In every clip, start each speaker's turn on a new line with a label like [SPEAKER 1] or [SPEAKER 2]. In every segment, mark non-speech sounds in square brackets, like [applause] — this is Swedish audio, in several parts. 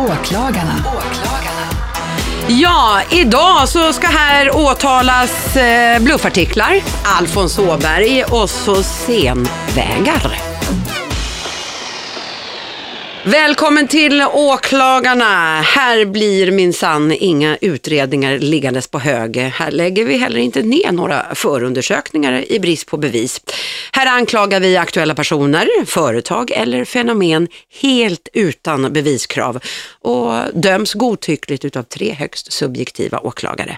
[SPEAKER 1] Åklagarna.
[SPEAKER 2] Ja, idag så ska här åtalas eh, bluffartiklar, Alfons Åberg och så senvägar. Välkommen till åklagarna. Här blir minsann inga utredningar liggandes på hög. Här lägger vi heller inte ner några förundersökningar i brist på bevis. Här anklagar vi aktuella personer, företag eller fenomen helt utan beviskrav och döms godtyckligt utav tre högst subjektiva åklagare.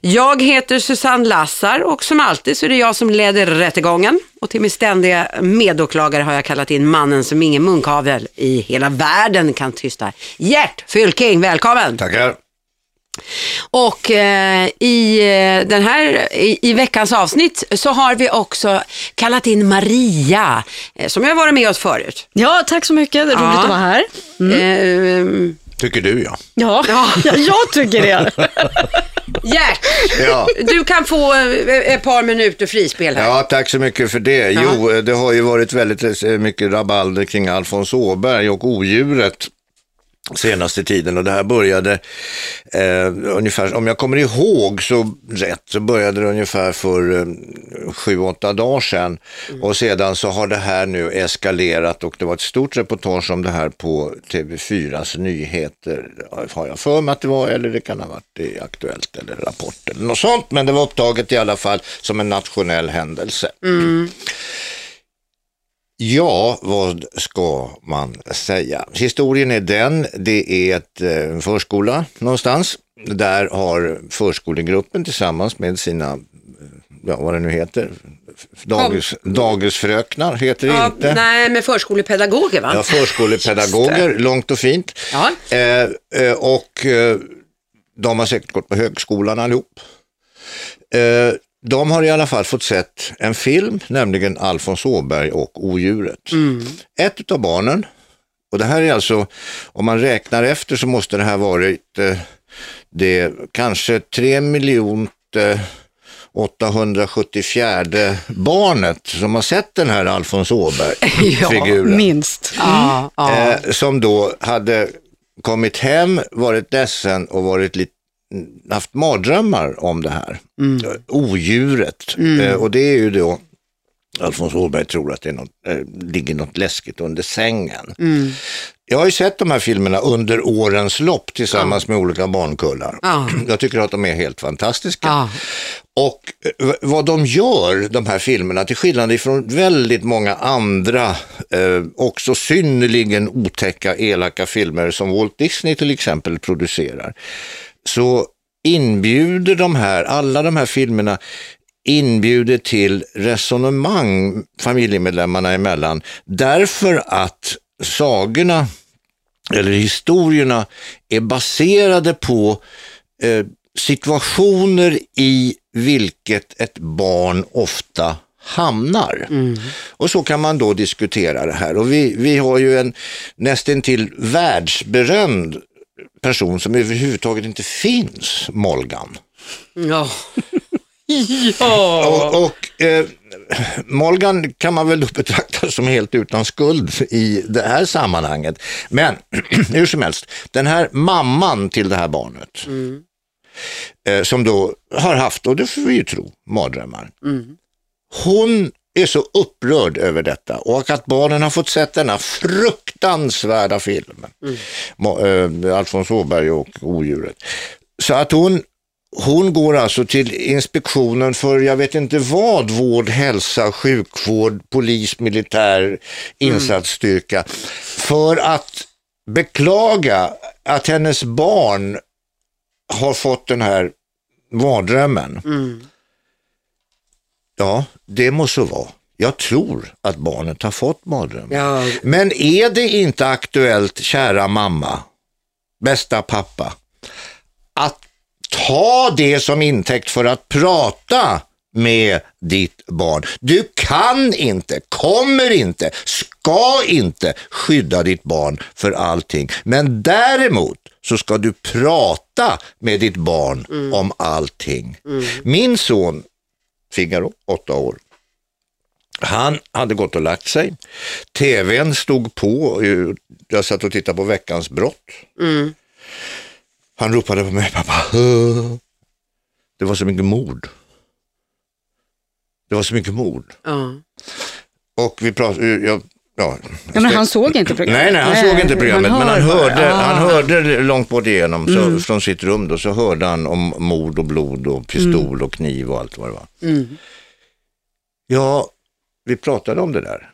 [SPEAKER 2] Jag heter Susanne Lassar och som alltid så är det jag som leder rättegången. Och till min ständiga medåklagare har jag kallat in mannen som ingen munkavel i hela världen kan tysta. Gert Fylking, välkommen!
[SPEAKER 3] Tackar.
[SPEAKER 2] Och eh, i, eh, den här, i, i veckans avsnitt så har vi också kallat in Maria, eh, som har varit med oss förut.
[SPEAKER 4] Ja, tack så mycket. Det är roligt
[SPEAKER 2] Ja.
[SPEAKER 4] att vara här.
[SPEAKER 2] Mm.
[SPEAKER 3] Tycker du ja.
[SPEAKER 4] Ja,
[SPEAKER 2] Ja. [laughs]
[SPEAKER 4] ja. jag tycker det. [laughs]
[SPEAKER 2] Gert,
[SPEAKER 3] Ja.
[SPEAKER 2] du kan få eh, ett par minuter frispel här.
[SPEAKER 3] Ja, tack så mycket för det. Jo, det har ju varit väldigt eh, mycket rabalder kring Alfons Åberg och odjuret senaste tiden. Och det här började eh, ungefär, om jag kommer ihåg så rätt, så började det ungefär för eh, sju, åtta dagar sedan. Och sedan så har det här nu eskalerat och det var ett stort reportage om det här på TV4s nyheter, har jag för mig att det var, eller det kan ha varit i Aktuellt eller Rapport eller något sånt, men det var upptaget i alla fall som en nationell händelse. Ja, vad ska man säga? Historien är den, det är ett, eh, en förskola någonstans. Där har förskolegruppen tillsammans med sina, eh, ja, vad det nu heter, dagis, dagisfröknar heter det
[SPEAKER 2] Ja,
[SPEAKER 3] inte.
[SPEAKER 2] nej, med förskolepedagoger va?
[SPEAKER 3] Ja, förskolepedagoger, långt och fint.
[SPEAKER 2] Ja.
[SPEAKER 3] Eh, eh, och eh, de har säkert gått på högskolan allihop. Eh, de har i alla fall fått sett en film, nämligen Alfons Åberg och odjuret. Ett av barnen, och det här är alltså, om man räknar efter så måste det här varit eh, det kanske 3 miljoner 874 barnet som har sett den här Alfons Åberg-figuren. [laughs]
[SPEAKER 4] Minst.
[SPEAKER 2] Ja, ja.
[SPEAKER 3] Eh, som då hade kommit hem, varit ledsen och varit lite haft mardrömmar om det här.
[SPEAKER 2] Mm.
[SPEAKER 3] Odjuret. Eh, och det är ju då, Alfons Åberg tror att det är något, eh, ligger något läskigt under sängen.
[SPEAKER 2] Mm.
[SPEAKER 3] Jag har ju sett de här filmerna under årens lopp tillsammans med olika barnkullar.
[SPEAKER 2] Ja. [clears throat]
[SPEAKER 3] Jag tycker att de är helt fantastiska.
[SPEAKER 2] Ja.
[SPEAKER 3] Och eh, vad de gör, de här filmerna, till skillnad ifrån väldigt många andra, eh, också synnerligen otäcka, elaka filmer som Walt Disney till exempel producerar, så inbjuder de här, alla de här filmerna, inbjuder till resonemang familjemedlemmarna emellan, därför att sagorna eller historierna är baserade på eh, situationer i vilket ett barn ofta hamnar. Och så kan man då diskutera det här. Och vi, vi har ju en nästintill världsberömd person som överhuvudtaget inte finns, Molgan.
[SPEAKER 2] Ja. [laughs] ja.
[SPEAKER 3] Och, och eh, Molgan kan man väl betrakta som helt utan skuld i det här sammanhanget. Men [clears throat] hur som helst, den här mamman till det här barnet, eh, som då har haft, och det får vi ju tro, mardrömmar. Hon är så upprörd över detta och att barnen har fått sett denna fruktansvärda film. Mm. Eh, Alfons Åberg och odjuret. Så att hon hon går alltså till inspektionen för, jag vet inte vad, vård, hälsa, sjukvård, polis, militär, insatsstyrka. För att beklaga att hennes barn har fått den här mardrömmen. Ja, det må så vara. Jag tror att barnet har fått mardrömmen.
[SPEAKER 2] Ja.
[SPEAKER 3] Men är det inte aktuellt, kära mamma, bästa pappa, att ta det som intäkt för att prata med ditt barn. Du kan inte, kommer inte, ska inte skydda ditt barn för allting. Men däremot så ska du prata med ditt barn om allting. Min son Figaro, åtta år, Han hade gått och lagt sig. TVn stod på. Jag satt och tittade på Veckans brott. Han ropade på mig, pappa. Det var så mycket mord. Det var så mycket mord.
[SPEAKER 2] Ja.
[SPEAKER 3] Och vi pratade, jag, ja,
[SPEAKER 4] Ja, men han såg inte programmet.
[SPEAKER 3] Nej, nej, han såg inte programmet, men han hörde,
[SPEAKER 4] Ah.
[SPEAKER 3] han hörde långt bort igenom så, från sitt rum då, så hörde han om mord och blod och pistol och kniv och allt vad det var. Ja, vi pratade om det där,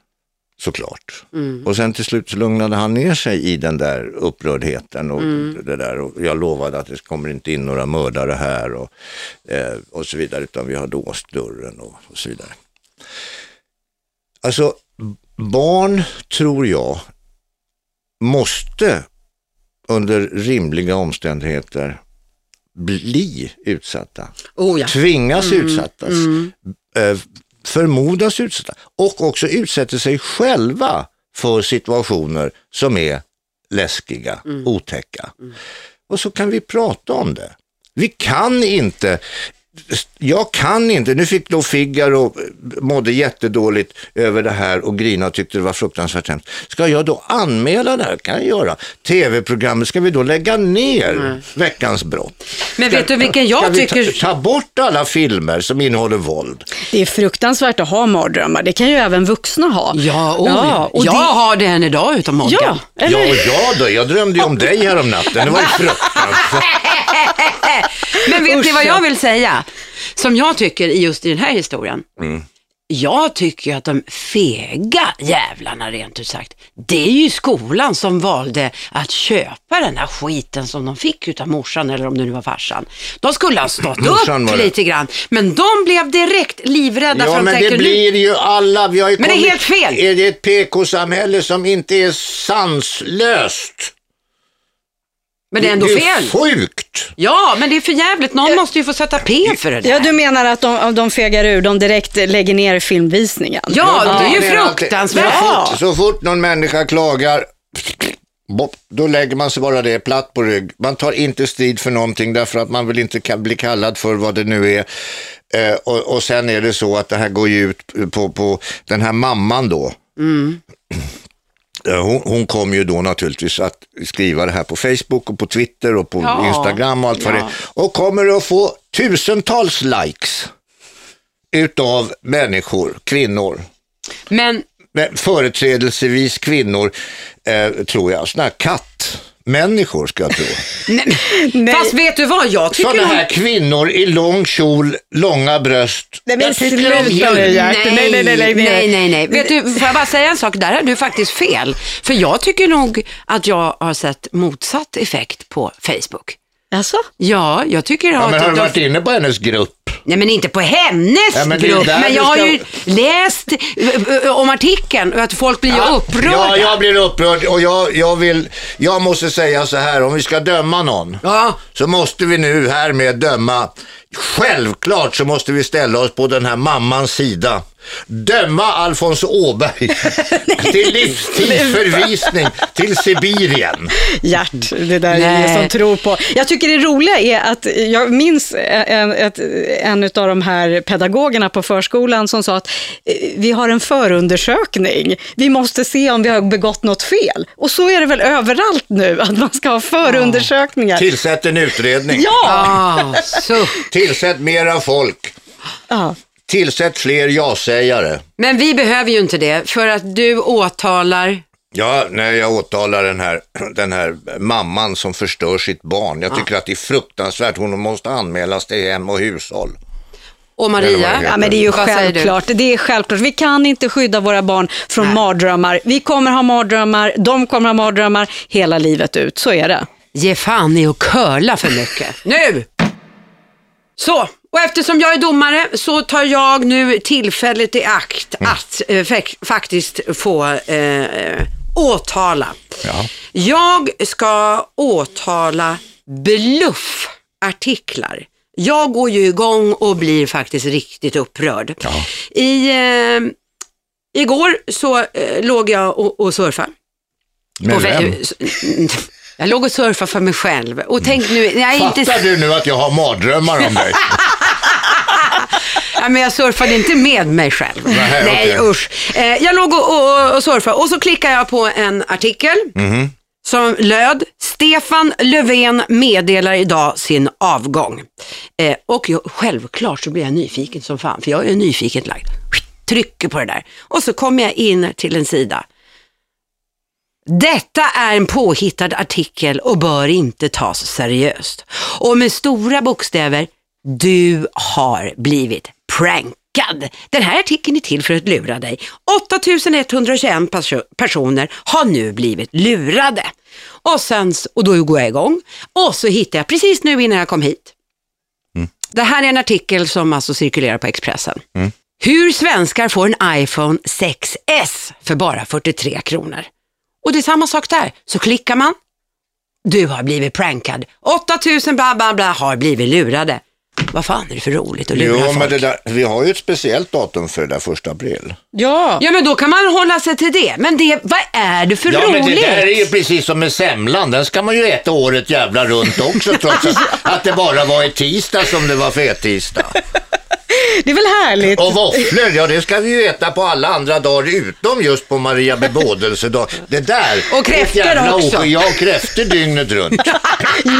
[SPEAKER 3] såklart. Och sen till slut så lugnade han ner sig i den där upprördheten och det där och jag lovade att det kommer inte in några mördare här och, eh, och så vidare, utan vi har låst dörren och, och så vidare. Alltså, barn tror jag måste under rimliga omständigheter bli utsatta.
[SPEAKER 2] Oh, ja.
[SPEAKER 3] Tvingas utsättas. Eh, förmodas utsatta. Och också utsätter sig själva för situationer som är läskiga, otäcka. Och så kan vi prata om det. Vi kan inte jag kan inte, nu fick då Figaro mådde jättedåligt över det här och grina och tyckte det var fruktansvärt hemskt. Ska jag då anmäla det här? kan jag göra. Tv-programmet, ska vi då lägga ner Veckans brott?
[SPEAKER 2] Men vet du vilken jag
[SPEAKER 3] Ska vi ta,
[SPEAKER 2] tycker...
[SPEAKER 3] ta bort alla filmer som innehåller våld?
[SPEAKER 4] Det är fruktansvärt att ha mardrömmar. Det kan ju även vuxna ha.
[SPEAKER 2] Ja, oh,
[SPEAKER 4] Ja, och
[SPEAKER 2] jag
[SPEAKER 4] det-
[SPEAKER 2] har det än idag utan Moggan.
[SPEAKER 4] Ja, eller
[SPEAKER 3] Ja, ja då, jag drömde ju om dig härom natten. Det var ju [laughs] fruktansvärt. [laughs]
[SPEAKER 2] Men vet ni
[SPEAKER 4] Usch,
[SPEAKER 2] vad
[SPEAKER 4] ja.
[SPEAKER 2] jag vill säga? Som jag tycker i just i den här historien.
[SPEAKER 3] Mm.
[SPEAKER 2] Jag tycker att de fega jävlarna rent ut sagt, det är ju skolan som valde att köpa den här skiten som de fick utav morsan eller om det nu var farsan. De skulle ha stått [clears throat]
[SPEAKER 3] Morsan var
[SPEAKER 2] upp
[SPEAKER 3] det.
[SPEAKER 2] lite grann, men de blev direkt livrädda för
[SPEAKER 3] Ja,
[SPEAKER 2] de
[SPEAKER 3] men
[SPEAKER 2] tänkte
[SPEAKER 3] det blir ju alla. Vi har ju
[SPEAKER 2] Men det är
[SPEAKER 3] kommit-
[SPEAKER 2] helt fel.
[SPEAKER 3] Är det ett PK-samhälle som inte är sanslöst?
[SPEAKER 2] Men det är ändå
[SPEAKER 3] det är
[SPEAKER 2] fel.
[SPEAKER 3] sjukt.
[SPEAKER 2] Ja, men det är för jävligt. Någon måste ju få sätta P för det där.
[SPEAKER 4] Ja, du menar att de, de fegar ur, de direkt lägger ner filmvisningen?
[SPEAKER 2] Ja, det är ju fruktansvärt.
[SPEAKER 3] Så fort, så fort någon människa klagar, då lägger man sig bara det platt på rygg. Man tar inte strid för någonting därför att man vill inte bli kallad för vad det nu är. Eh, och, och sen är det så att det här går ju ut på, på den här mamman då. Eh, Hon, hon kommer ju då naturligtvis att skriva det här på Facebook och på Twitter och på
[SPEAKER 2] Ja,
[SPEAKER 3] Instagram och allt vad det
[SPEAKER 2] ja.
[SPEAKER 3] är. Och kommer att få tusentals likes utav människor, kvinnor,
[SPEAKER 2] Men
[SPEAKER 3] men företrädelsevis kvinnor, eh, tror jag. Sådana här kattmänniskor ska jag tro. [laughs]
[SPEAKER 4] Nej.
[SPEAKER 2] Fast vet du vad, jag tycker
[SPEAKER 3] Sådana här kvinnor i lång kjol, långa bröst.
[SPEAKER 4] Nej, men
[SPEAKER 3] Jag tycker
[SPEAKER 4] sluta nu. Gert. Nej, nej, nej, nej,
[SPEAKER 2] nej, nej, nej. Vet du, får jag bara säga en sak? Där har du faktiskt fel. För jag tycker nog att jag har sett motsatt effekt på Facebook.
[SPEAKER 4] Alltså?
[SPEAKER 2] Ja, jag tycker jag
[SPEAKER 3] Ja, men har du varit inne på hennes grupp?
[SPEAKER 2] Nej, men inte på hennes
[SPEAKER 3] Ja, men
[SPEAKER 2] grupp. Men jag har
[SPEAKER 3] ska-
[SPEAKER 2] ju läst om artikeln och att folk blir ju upprörda.
[SPEAKER 3] Ja, jag blir upprörd och jag, jag, vill, jag måste säga så här, om vi ska döma någon
[SPEAKER 2] Ja.
[SPEAKER 3] så måste vi nu härmed döma. Självklart så måste vi ställa oss på den här mammans sida. Döma Alfons Åberg [laughs] till livstidsförvisning till Sibirien.
[SPEAKER 4] Gert, det där är
[SPEAKER 2] Nej.
[SPEAKER 4] ingen som tror på. Jag tycker det roliga är att jag minns en, ett, en av de här pedagogerna på förskolan som sa att eh, vi har en förundersökning. Vi måste se om vi har begått något fel. Och så är det väl överallt nu, att man ska ha förundersökningar.
[SPEAKER 3] Tillsätt en utredning.
[SPEAKER 4] Ja!
[SPEAKER 2] Ah, så.
[SPEAKER 3] Tillsätt mera folk.
[SPEAKER 4] ja.
[SPEAKER 3] Tillsätt fler ja-sägare.
[SPEAKER 2] Men vi behöver ju inte det, för att du åtalar
[SPEAKER 3] Ja, när jag åtalar den här, [clears throat] den här mamman som förstör sitt barn. Jag tycker att det är fruktansvärt. Hon måste anmälas till hem och hushåll.
[SPEAKER 2] och Maria.
[SPEAKER 4] Ja, men det är ju självklart. Det är självklart. Vi kan inte skydda våra barn från
[SPEAKER 2] Nej.
[SPEAKER 4] mardrömmar. Vi kommer ha mardrömmar, de kommer ha mardrömmar hela livet ut. Så är det.
[SPEAKER 2] Ge fan i att curla för mycket. Nu! Så, och eftersom jag är domare så tar jag nu tillfället i akt att eh, fak- faktiskt få eh, åtala.
[SPEAKER 3] Ja.
[SPEAKER 2] Jag ska åtala bluffartiklar. Jag går ju igång och blir faktiskt riktigt upprörd.
[SPEAKER 3] Ja.
[SPEAKER 2] I, eh, igår så eh, låg jag och, och surfade.
[SPEAKER 3] Med vem?
[SPEAKER 2] Jag låg och surfade för mig själv. Och tänk nu, jag är inte...
[SPEAKER 3] Fattar du nu att jag har mardrömmar om dig? [laughs]
[SPEAKER 2] Ja, men jag surfade inte med mig själv.
[SPEAKER 3] Nej,
[SPEAKER 2] Nej,
[SPEAKER 3] okej.
[SPEAKER 2] usch. Eh, jag låg och, och, och surfade och så klickade jag på en artikel
[SPEAKER 3] Mhm.
[SPEAKER 2] som löd Stefan Löfven meddelar idag sin avgång. Eh, och jag, självklart så blir jag nyfiken som fan, för jag är nyfiken lagd. Trycker på det där och så kommer jag in till en sida. Detta är en påhittad artikel och bör inte tas seriöst. Och med stora bokstäver, du har blivit prankad. Den här artikeln är till för att lura dig. 8121 perso- personer har nu blivit lurade. Och, sen, och då går jag igång och så hittar jag precis nu innan jag kom hit. Det här är en artikel som alltså cirkulerar på Expressen. Hur svenskar får en iPhone 6S för bara 43 kronor. Och det är samma sak där. Så klickar man. Du har blivit prankad. 8000 bla bla bla har blivit lurade. Vad fan är det för roligt att lura
[SPEAKER 3] Jo,
[SPEAKER 2] folk?
[SPEAKER 3] men det där, vi har ju ett speciellt datum för det där första april.
[SPEAKER 4] Ja,
[SPEAKER 2] Ja men då kan man hålla sig till det. Men det, vad är det för
[SPEAKER 3] Ja,
[SPEAKER 2] roligt?
[SPEAKER 3] men det där är ju precis som med semlan. Den ska man ju äta året jävla runt också, trots att, [laughs] att det bara var i tisdag som det var fet-tisdag.
[SPEAKER 4] Det är väl härligt.
[SPEAKER 3] Och våfflor, ja det ska vi ju äta på alla andra dagar utom just på Maria bebådelsedag. Det där. [laughs]
[SPEAKER 2] Och kräftor också.
[SPEAKER 3] Ja, kräftor dygnet runt. [laughs]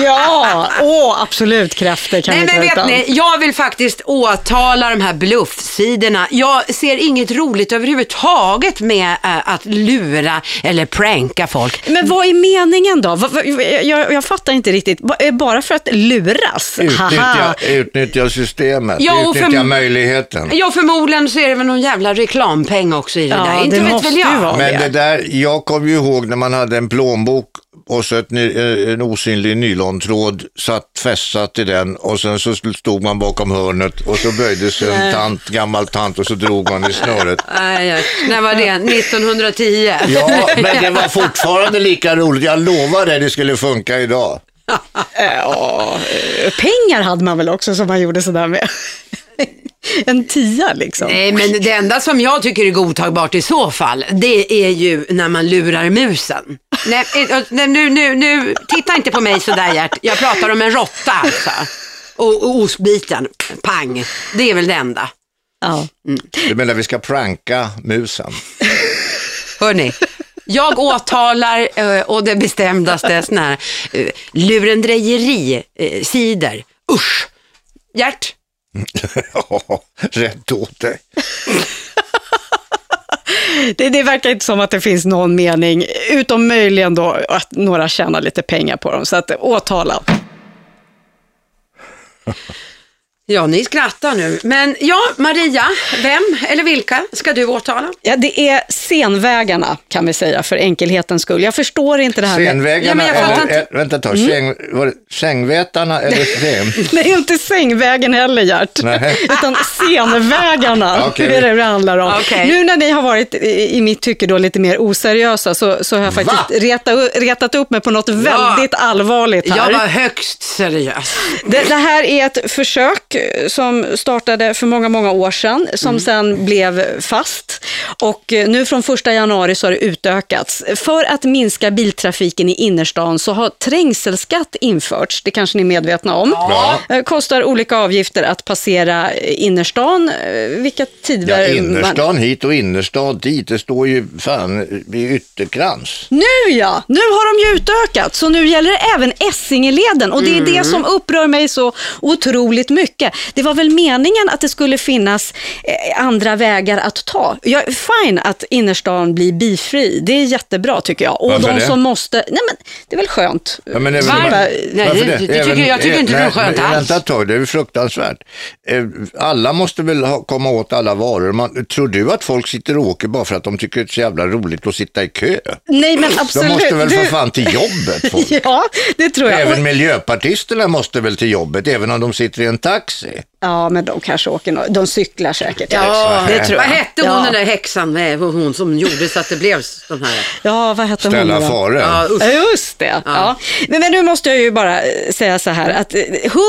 [SPEAKER 4] Ja, åh, absolut kräftor kan
[SPEAKER 2] Nej
[SPEAKER 4] vi
[SPEAKER 2] men vet
[SPEAKER 4] utan.
[SPEAKER 2] ni, jag vill faktiskt åtala de här bluffsidorna. Jag ser inget roligt överhuvudtaget med äh, att lura eller pranka folk.
[SPEAKER 4] Men vad är meningen då? Vad- Jag, jag fattar inte riktigt. Bara för att luras?
[SPEAKER 3] Utnyttja, utnyttja systemet,
[SPEAKER 2] Ja, och för-
[SPEAKER 3] utnyttja möjligheten.
[SPEAKER 2] Ja förmodligen så är det väl någon jävla reklampeng också i det
[SPEAKER 4] Ja,
[SPEAKER 2] där.
[SPEAKER 4] det
[SPEAKER 2] Inte vet
[SPEAKER 4] måste
[SPEAKER 2] väl jag.
[SPEAKER 4] vara.
[SPEAKER 3] Men
[SPEAKER 4] det.
[SPEAKER 3] det där, jag kommer ju ihåg när man hade en plånbok och så ett, eh, en osynlig nylontråd satt fästat i den och sen så stod man bakom hörnet och så böjde sig en tant, gammal tant och så drog man i snöret.
[SPEAKER 2] Aj, aj. När var det? 1910?
[SPEAKER 3] Ja, [laughs] men det var fortfarande lika roligt. Jag lovar dig, det skulle funka idag.
[SPEAKER 4] Ja, eh, pengar hade man väl också som man gjorde sådär med. [laughs] En tia liksom.
[SPEAKER 2] Nej, men det enda som jag tycker är godtagbart i så fall, det är ju när man lurar musen. Nej, eh, nej, nu, nu, nu, titta inte på mig sådär Gert. Jag pratar om en råtta alltså. Och, och ostbiten, pang. Det är väl det enda.
[SPEAKER 4] Ja.
[SPEAKER 3] Du menar vi ska pranka musen?
[SPEAKER 2] Hörni, jag åtalar eh, och det bestämdaste sådana här eh, lurendrejeri-sidor. Usch! Gert, [laughs]
[SPEAKER 3] Ja, rätt åt dig.
[SPEAKER 4] Det, det verkar inte som att det finns någon mening, utom möjligen då att några tjänar lite pengar på dem. Så att åtala. [laughs]
[SPEAKER 2] ja ni skrattar nu. Men ja, Maria, vem eller vilka ska du åtala?
[SPEAKER 4] Ja, det är scenvägarna kan vi säga för enkelhetens skull. Jag förstår inte det här med...
[SPEAKER 2] Men jag fattar
[SPEAKER 3] eller,
[SPEAKER 2] inte.
[SPEAKER 3] eh, vänta ett tag,
[SPEAKER 2] Mm.
[SPEAKER 3] säng, var det sängvätarna eller? [laughs]
[SPEAKER 4] Det är inte sängvägen heller, Gert.
[SPEAKER 3] Nej. [laughs]
[SPEAKER 4] Utan scenvägarna [laughs]
[SPEAKER 3] Okej.
[SPEAKER 4] det är det det handlar om.
[SPEAKER 2] Okej.
[SPEAKER 4] Nu när ni har varit, i i mitt tycke, då, lite mer oseriösa så, så har jag faktiskt reta, retat upp mig på något väldigt allvarligt här.
[SPEAKER 2] Jag var högst seriös.
[SPEAKER 4] Det, det här är ett försök eh, som startade för många, många år sedan, som
[SPEAKER 2] Mm.
[SPEAKER 4] sen blev fast. Och eh, nu från 1 januari så har det utökats. För att minska biltrafiken i innerstan så har trängselskatt införts, det kanske ni är medvetna om.
[SPEAKER 3] Ja.
[SPEAKER 4] Eh, Kostar olika avgifter att passera eh, innerstan, eh, vilka tider
[SPEAKER 3] Ja,
[SPEAKER 4] man...
[SPEAKER 3] innerstan hit och innerstad dit, det står ju fan i ytterkrans.
[SPEAKER 4] Nu ja, nu har de ju utökat, så nu gäller det även Essingeleden och det är det som upprör mig så otroligt mycket. Det var väl meningen att det skulle finnas andra vägar att ta. Jag är fine att innerstan blir bifri, det är jättebra tycker jag. Och
[SPEAKER 3] Varför
[SPEAKER 4] de
[SPEAKER 3] det?
[SPEAKER 4] som måste, nej men det är väl skönt.
[SPEAKER 3] Ja, men även-
[SPEAKER 2] Varför? Nej,
[SPEAKER 3] Varför
[SPEAKER 2] det- det tycker- jag tycker inte det är
[SPEAKER 3] nej,
[SPEAKER 2] skönt
[SPEAKER 3] nej,
[SPEAKER 2] alls.
[SPEAKER 3] Vänta ett tag, det är fruktansvärt. Eh, Alla måste väl ha, komma åt alla varor. Man, tror du att folk sitter och åker bara för att de tycker det är så jävla roligt att sitta i kö?
[SPEAKER 4] Nej men
[SPEAKER 3] De
[SPEAKER 4] absolut.
[SPEAKER 3] måste väl för fan till jobbet [laughs] folk.
[SPEAKER 4] Ja, det tror jag.
[SPEAKER 3] Även miljöpartisterna måste väl till jobbet, även om de sitter i en taxi.
[SPEAKER 4] Ja, men de kanske åker, nå- de cyklar säkert.
[SPEAKER 2] Ja,
[SPEAKER 4] det tror jag.
[SPEAKER 2] Vad hette hon
[SPEAKER 4] Ja.
[SPEAKER 2] den där häxan, med, hon som gjorde så att det blev de här...
[SPEAKER 4] Ja, vad hette hon
[SPEAKER 3] Ställa
[SPEAKER 4] då?
[SPEAKER 3] fare.
[SPEAKER 2] Ja.
[SPEAKER 4] Ja, Just det. Ja. Men, men nu måste jag ju bara eh, säga så här att eh, 100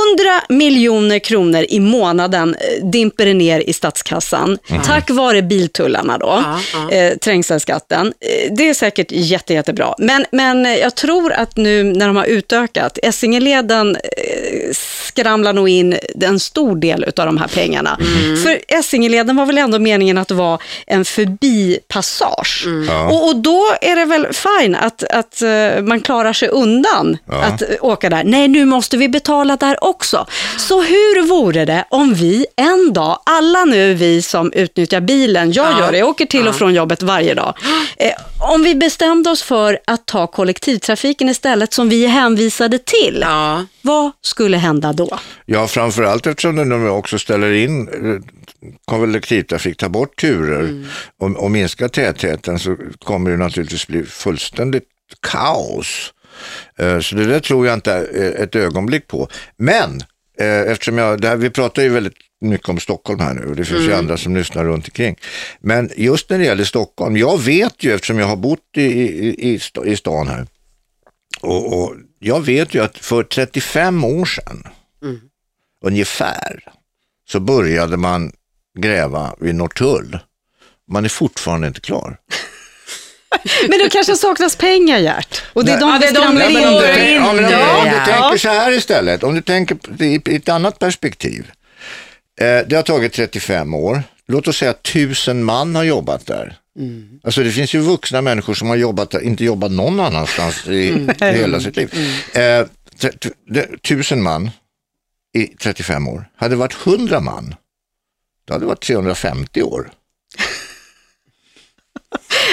[SPEAKER 4] miljoner kronor i månaden eh, dimper ner i statskassan tack vare biltullarna då,
[SPEAKER 2] Ja, ja.
[SPEAKER 4] Eh, trängselskatten. Eh, Det är säkert jätte, jättebra. Men, men eh, jag tror att nu när de har utökat, Essingeleden eh, skramlar nog in en stor del av de här pengarna.
[SPEAKER 2] Mm.
[SPEAKER 4] För Essingeleden var väl ändå meningen att vara en förbipassage.
[SPEAKER 2] Mm.
[SPEAKER 4] Och, och då är det väl fine att, att eh, man klarar sig undan att eh, åka där. Nej, nu måste vi betala där också. Så hur vore det om vi en dag, alla nu vi som utnyttjar bilen, jag
[SPEAKER 2] Ja.
[SPEAKER 4] gör det, jag åker till och från jobbet varje dag. Eh, om vi bestämde oss för att ta kollektivtrafiken istället som vi är hänvisade till,
[SPEAKER 2] Ja.
[SPEAKER 4] vad skulle hända då?
[SPEAKER 3] Ja, framförallt eftersom de nu också ställer in eh, kollektivtrafik, tar bort turer och, och minskar tätheten så kommer det naturligtvis bli fullständigt kaos. Eh, Så det där tror jag inte eh, ett ögonblick på. Men eftersom jag, här, vi pratar ju väldigt mycket om Stockholm här nu och det finns ju andra som lyssnar runt omkring. Men just när det gäller Stockholm, jag vet ju eftersom jag har bott i, i, i stan här och, och jag vet ju att för 35 år sedan ungefär så började man gräva vid Norrtull. Man är fortfarande inte klar. [laughs]
[SPEAKER 4] Men det kanske saknas pengar, Gert. Och det är
[SPEAKER 3] Nej.
[SPEAKER 4] de
[SPEAKER 2] Ja,
[SPEAKER 4] vi skramlar in
[SPEAKER 3] om du,
[SPEAKER 2] in.
[SPEAKER 3] ja, men om,
[SPEAKER 2] Ja.
[SPEAKER 3] om du tänker så här istället, om du tänker i, i ett annat perspektiv. Eh, det har tagit 35 år. Låt oss säga att tusen man har jobbat där. Alltså det finns ju vuxna människor som har jobbat där, inte jobbat någon annanstans i, i hela sitt liv. Eh, t- det- tusen man i 35 år. Hade det varit 100 man, då hade det varit 350 år. [laughs]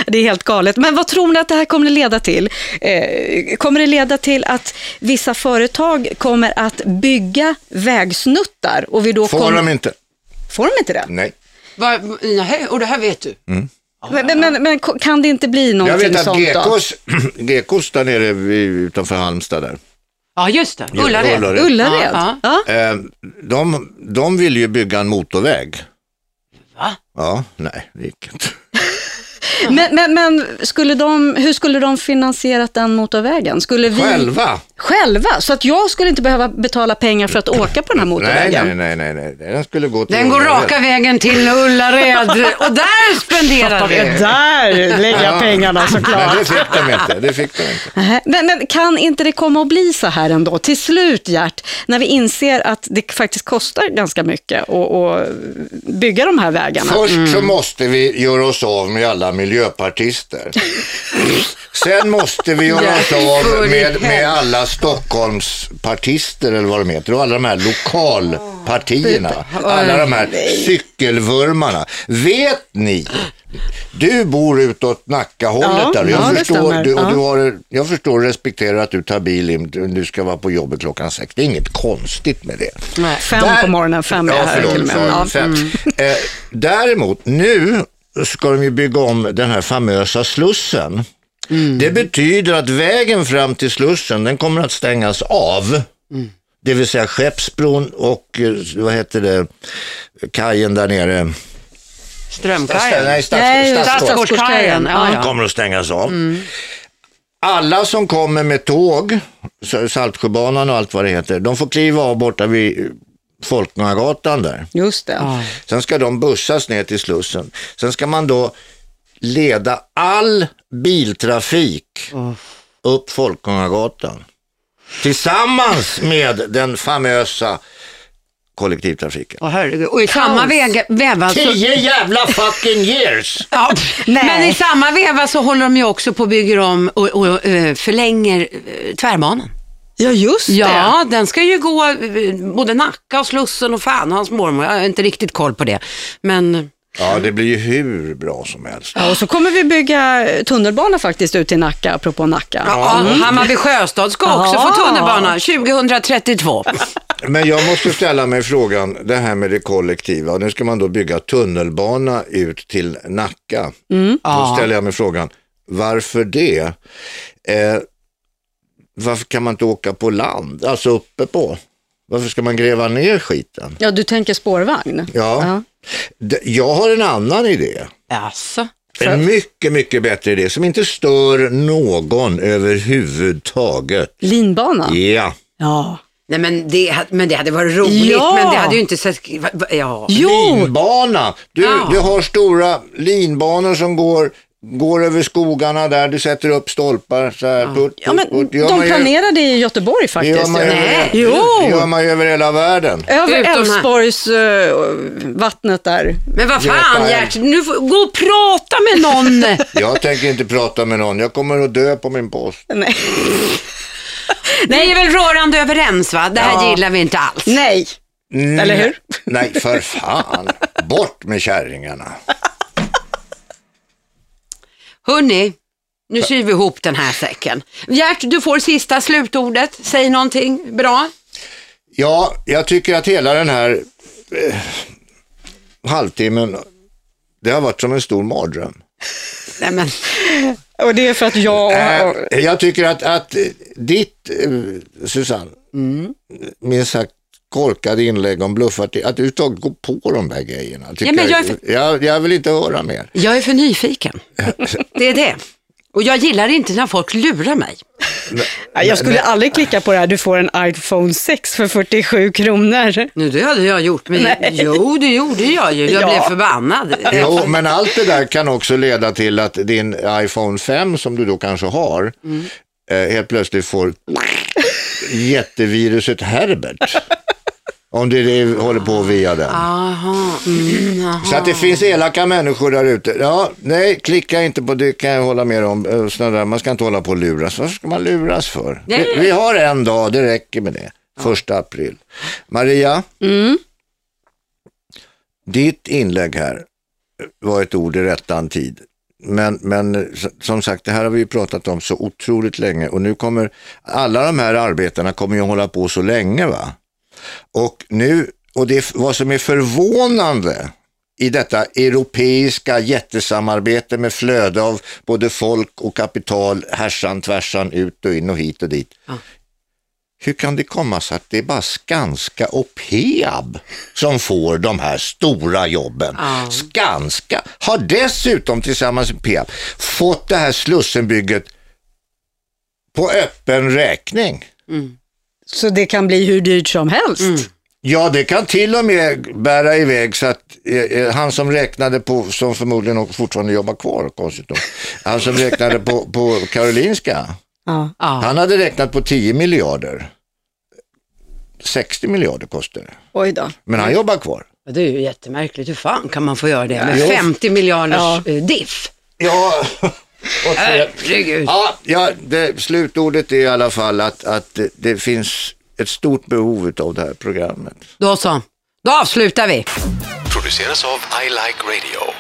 [SPEAKER 4] Det är helt galet. Men vad tror ni att det här kommer att leda till? Eh, kommer det leda till att vissa företag kommer att bygga vägsnuttar? Och vi då
[SPEAKER 3] Får
[SPEAKER 4] kommer...
[SPEAKER 3] de inte?
[SPEAKER 4] Får de inte det?
[SPEAKER 3] Nej.
[SPEAKER 2] Va, nej, och det här vet du?
[SPEAKER 4] Men, men, men kan det inte bli
[SPEAKER 3] Jag
[SPEAKER 4] någonting
[SPEAKER 3] vet att
[SPEAKER 4] sånt då?
[SPEAKER 3] Gekås, [clears throat] Gekås där nere utanför Halmstad där.
[SPEAKER 2] Ja, just det. Ullared.
[SPEAKER 3] Ullared.
[SPEAKER 4] Ullared?
[SPEAKER 2] Ja,
[SPEAKER 4] Ja.
[SPEAKER 3] Eh, de, de vill ju bygga en motorväg.
[SPEAKER 2] Va?
[SPEAKER 3] Ja, nej, det gick inte.
[SPEAKER 4] Men, men, men skulle de, hur skulle de finansierat den motorvägen? Skulle vi...
[SPEAKER 3] Själva?
[SPEAKER 4] Själva? Så att jag skulle inte behöva betala pengar för att åka på den här
[SPEAKER 3] Nej,
[SPEAKER 4] motorvägen?
[SPEAKER 3] nej, nej, nej, nej, den skulle gå till
[SPEAKER 2] Den går
[SPEAKER 3] Ullared.
[SPEAKER 2] raka vägen till Ullared och där spenderar vi.
[SPEAKER 4] Där lägger jag pengarna
[SPEAKER 3] Men
[SPEAKER 4] såklart.
[SPEAKER 3] det fick de inte. Det fick de inte.
[SPEAKER 4] Nej, Men, men kan inte det komma att bli så här ändå, till slut Gert, när vi inser att det faktiskt kostar ganska mycket att, att bygga de här vägarna?
[SPEAKER 3] Först så måste vi göra oss av med alla miljöpartister. Sen måste vi göra oss av med, med alla Stockholmspartister eller vad de heter och alla de här lokalpartierna. Alla de här cykelvurmarna. Vet ni? Du bor utåt Nackahållet
[SPEAKER 4] Ja,
[SPEAKER 3] där. Jag,
[SPEAKER 4] ja,
[SPEAKER 3] förstår, du, och
[SPEAKER 4] Ja.
[SPEAKER 3] du har, jag förstår och respekterar att du tar bil in, du ska vara på jobbet klockan sex. Det är inget konstigt med det.
[SPEAKER 2] Nej.
[SPEAKER 4] Fem
[SPEAKER 3] Där-
[SPEAKER 4] på morgonen, fem är jag
[SPEAKER 3] ja,
[SPEAKER 4] här till och med.
[SPEAKER 3] fem. Eh, däremot, nu ska de ju bygga om den här famösa Slussen. Det betyder att vägen fram till Slussen, den kommer att stängas av. Det vill säga Skeppsbron och, eh, vad heter det, kajen där nere.
[SPEAKER 2] Strömkajen.
[SPEAKER 3] Nej.
[SPEAKER 2] Stadsgårdskajen. Ja, ja.
[SPEAKER 3] kommer att stängas av. Alla som kommer med tåg, Saltsjöbanan och allt vad det heter, de får kliva av borta vid Folkungagatan där.
[SPEAKER 4] Just det.
[SPEAKER 3] Sen ska de bussas ner till Slussen. Sen ska man då leda all biltrafik upp Folkungagatan. Tillsammans med den famösa kollektivtrafiken.
[SPEAKER 2] Åh, herregud. Och i samma väg, veva så...
[SPEAKER 3] Tio jävla fucking years! [laughs]
[SPEAKER 2] Ja,
[SPEAKER 4] Nej.
[SPEAKER 2] men i samma veva så håller de ju också på och bygger om och, och eh, förlänger eh, tvärbanan.
[SPEAKER 4] Ja, just
[SPEAKER 2] Ja, den ska ju gå eh, både Nacka och Slussen och fan och hans mormor. Jag har inte riktigt koll på det. Men
[SPEAKER 3] Ja, det blir ju hur bra som helst.
[SPEAKER 4] Ja, och så kommer vi bygga tunnelbana faktiskt ut till Nacka, apropå Nacka.
[SPEAKER 2] ja, Hammarby Sjöstad ska också
[SPEAKER 4] Ja.
[SPEAKER 2] få tunnelbana 2032. [laughs]
[SPEAKER 3] Men jag måste ställa mig frågan, det här med det kollektiva. Nu ska man då bygga tunnelbana ut till Nacka. Då ställer jag mig frågan, varför det? Eh, varför kan man inte åka på land, alltså uppe på? Varför ska man gräva ner skiten?
[SPEAKER 4] Ja, du tänker spårvagn?
[SPEAKER 3] Ja. D- Jag har en annan idé.
[SPEAKER 2] Alltså.
[SPEAKER 3] En mycket, mycket bättre idé som inte stör någon överhuvudtaget.
[SPEAKER 4] Linbana?
[SPEAKER 3] Ja.
[SPEAKER 4] Ja.
[SPEAKER 2] Nej men det, hade- men det hade varit roligt,
[SPEAKER 4] Ja.
[SPEAKER 2] men det hade ju inte sett... Ja.
[SPEAKER 4] Jo!
[SPEAKER 3] Linbana. Du,
[SPEAKER 2] Ja.
[SPEAKER 3] du har stora linbanor som går går över skogarna där, du sätter upp stolpar så här. Putt,
[SPEAKER 4] Ja, men
[SPEAKER 3] putt, putt. Det gör
[SPEAKER 4] de planerar det i Göteborg
[SPEAKER 3] det
[SPEAKER 4] faktiskt.
[SPEAKER 3] gör man ju
[SPEAKER 2] Nej.
[SPEAKER 3] över,
[SPEAKER 4] Jo.
[SPEAKER 3] det gör man ju över hela världen.
[SPEAKER 4] Över. Älvsborgs eh, vattnet där.
[SPEAKER 2] Men vad fan. Gert, nu får, gå och prata med någon. [laughs]
[SPEAKER 3] Jag tänker inte prata med någon, jag kommer att dö på min post.
[SPEAKER 4] Nej. [laughs]
[SPEAKER 2] Ni är väl rörande överens va? Det här
[SPEAKER 4] Ja.
[SPEAKER 2] gillar vi inte alls.
[SPEAKER 4] Nej. Eller hur?
[SPEAKER 3] Nej, för fan. Bort med kärringarna. [laughs]
[SPEAKER 2] Hörni, nu syr vi ihop den här säcken. Gert, du får sista slutordet. Säg någonting bra.
[SPEAKER 3] Ja, jag tycker att hela den här eh, halvtimmen, det har varit som en stor mardröm. [laughs]
[SPEAKER 2] Nej, men,
[SPEAKER 4] Och det är för att jag... och-
[SPEAKER 3] Eh, jag tycker att, att ditt, eh, Susanne,
[SPEAKER 2] Mm.
[SPEAKER 3] minst sagt korkade inlägg om bluffart, att du överhuvudtaget går på de där grejerna.
[SPEAKER 2] Ja, men jag är för-
[SPEAKER 3] jag, jag vill inte höra mer.
[SPEAKER 2] jag är för nyfiken. [laughs] Det är det. Och jag gillar inte när folk lurar mig.
[SPEAKER 4] Ja, jag skulle aldrig klicka på det här, du får en iPhone 6 för 47 kronor.
[SPEAKER 2] Nu, det hade jag gjort, men
[SPEAKER 4] Nej.
[SPEAKER 2] jo, det gjorde jag ju. Jag
[SPEAKER 4] Ja.
[SPEAKER 2] blev förbannad.
[SPEAKER 3] Jo, men allt det där kan också leda till att din iPhone 5 som du då kanske har,
[SPEAKER 2] Mm.
[SPEAKER 3] eh, helt plötsligt får jätteviruset Herbert. Om det, det håller på via den.
[SPEAKER 2] Aha. Mm, aha.
[SPEAKER 3] Så att det finns elaka människor där ute. Ja, nej, klicka inte på det kan jag hålla med om. Eh, sådana där, Man ska inte hålla på och luras. Varför ska man luras för? Vi, vi har en dag, det räcker med det. Första april. Maria, ditt inlägg här var ett ord i rättan tid. Men, men som sagt, det här har vi pratat om så otroligt länge och nu kommer alla de här arbetena kommer ju hålla på så länge va? Och nu, och det vad som är förvånande i detta europeiska jättesamarbete med flöde av både folk och kapital härsan tvärsan ut och in och hit och dit. Hur kan det komma sig att det är bara Skanska och Peab som får de här stora jobben?
[SPEAKER 2] Ja.
[SPEAKER 3] Skanska har dessutom tillsammans med Peab fått det här Slussenbygget på öppen räkning.
[SPEAKER 4] Så det kan bli hur dyrt som helst.
[SPEAKER 3] Ja, det kan till och med bära iväg så att eh, eh, han som räknade på, som förmodligen fortfarande jobbar kvar, konstigt nog, han som räknade på, på Karolinska,
[SPEAKER 4] Ja.
[SPEAKER 2] Ja.
[SPEAKER 3] han hade räknat på 10 miljarder. 60 miljarder kostar det.
[SPEAKER 4] Oj då.
[SPEAKER 3] Men han jobbar kvar.
[SPEAKER 2] Det är ju jättemärkligt. Hur fan kan man få göra det med
[SPEAKER 3] Jo.
[SPEAKER 2] 50 miljarders
[SPEAKER 4] Ja.
[SPEAKER 2] eh, diff?
[SPEAKER 3] Ja, och
[SPEAKER 2] Herregud.
[SPEAKER 3] ja, ja det, slutordet är i alla fall att, att det, det finns ett stort behov av det här programmet.
[SPEAKER 2] Då så. Då avslutar vi.
[SPEAKER 1] Produceras av I Like Radio.